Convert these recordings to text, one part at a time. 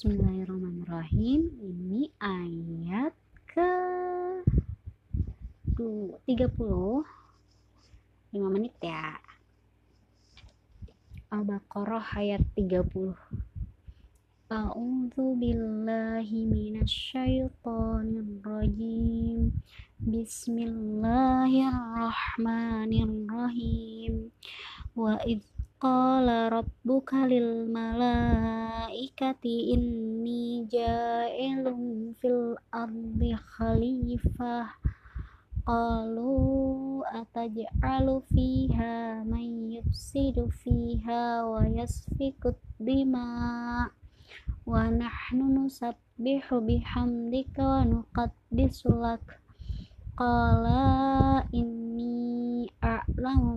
Bismillahirrahmanirrahim. Ini ayat ke 30 5 menit ya. Al-Baqarah ayat 30. A'udzu billahi minasyaitonir. Bismillahirrahmanirrahim. Wa qala rabbuka lil malaikati inni ja'ilun fil ardi khalifah. Qalu ataj'alu fiha man yufsidu fiha wa yasfiku dima. Wa nahnu nusabbihu bihamdika wa nuqaddisu lak. Qala inni a'lamu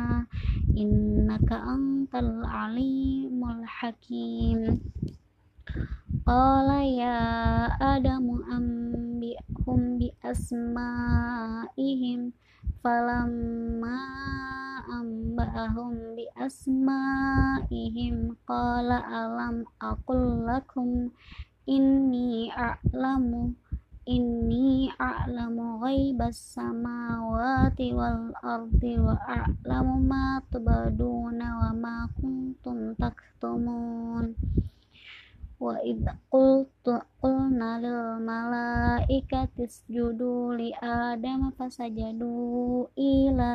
innaka antal alimul hakim. Qala ya adamu ambihum bi asma'ihim falamma ambahum bi asma'ihim qala alam aqul lakum inni a'lamu inni a'lamu ghaibas samawati wal ardi wa a'lamu ma tubaduna wa ma kuntum taktumun wa id qultu qulna lil malaikati isjudu li adama fasajadu ila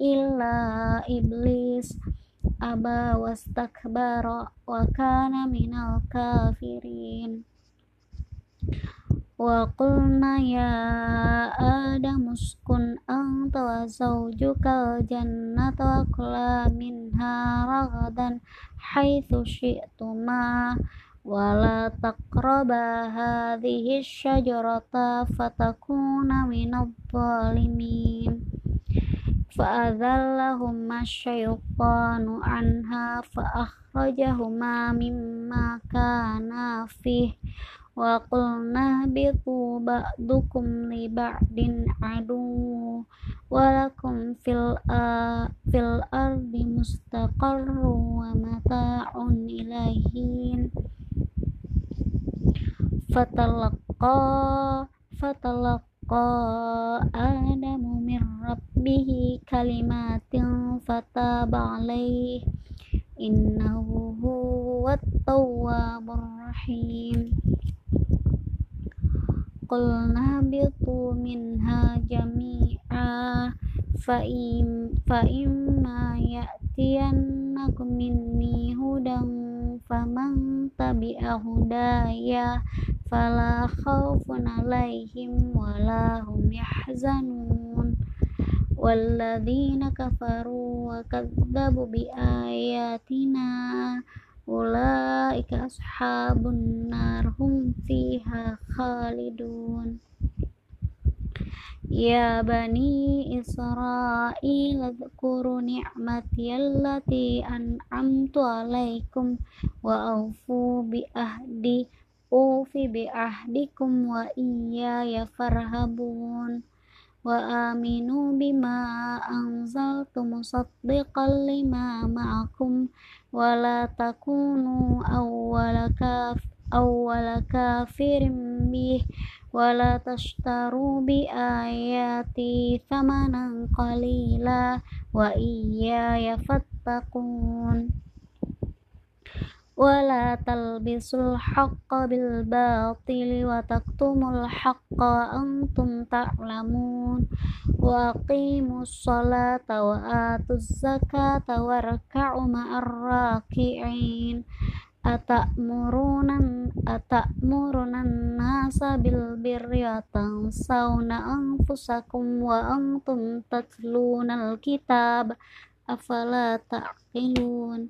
illa iblis aba wastakbara wa kana minal kafirin wa qulna ya adam uskun anta wa zawjuka jannata wa kula minha ragadan haitsu syi'tuma wa la taqraba hadhihi syajarata fatakuna minadh dhalimin فأذلهما الشيطان عنها فأخرجهما مما كانا فيه wa qulna bitu ba'dukum li ba'din adu. Wa lakum fil uh, fil ardi mustaqarru wa mata'un ilahin fatalaqa fatalaqa adamu min rabbih kalimatin fataba alaih innahu huwat tawwabur rahim. قلنا اهبطوا منها جميعا فإما يأتينكم مني هدى فمن تبع هدايا فلا خوف عليهم ولا هم يحزنون. والذين كفروا وكذبوا بآياتنا ulaika ashabun nar hum fiha khalidun. Ya bani Israel Adhkuru ni'mati allati an'amtu alaikum Wa awfu bi ahdi Ufi bi ahdikum wa iya ya farhabun. وآمنوا بما أنزلت مصدقا لما معكم ولا تكونوا أول كافر أول كافر به ولا تشتروا بآياتي ثمنا قليلا وإياي فاتقون. ولا تلبسوا الحق بالباطل وتكتموا الحق وأنتم تعلمون وأقيموا الصلاة وآتوا الزكاة واركعوا مع الراكعين أتأمرون أتأمرون الناس بالبر وتنسون أنفسكم وأنتم تتلون الكتاب أفلا تعقلون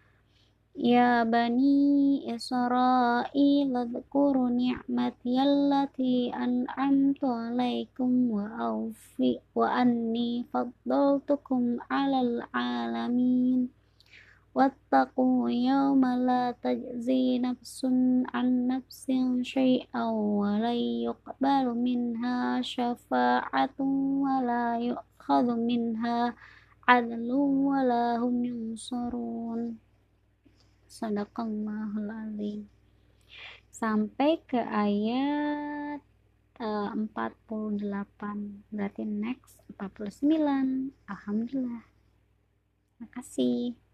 يا بني إسرائيل اذكروا نعمتي التي أنعمت عليكم وأوفي وأني فضلتكم على العالمين. واتقوا يوم لا تجزي نفس عن نفس شيئا ولن يقبل منها شفاعة ولا يؤخذ منها عدل ولا هم ينصرون. Sadaqallahul azim. Sampai ke ayat uh, 48 berarti next 49 Alhamdulillah. Makasih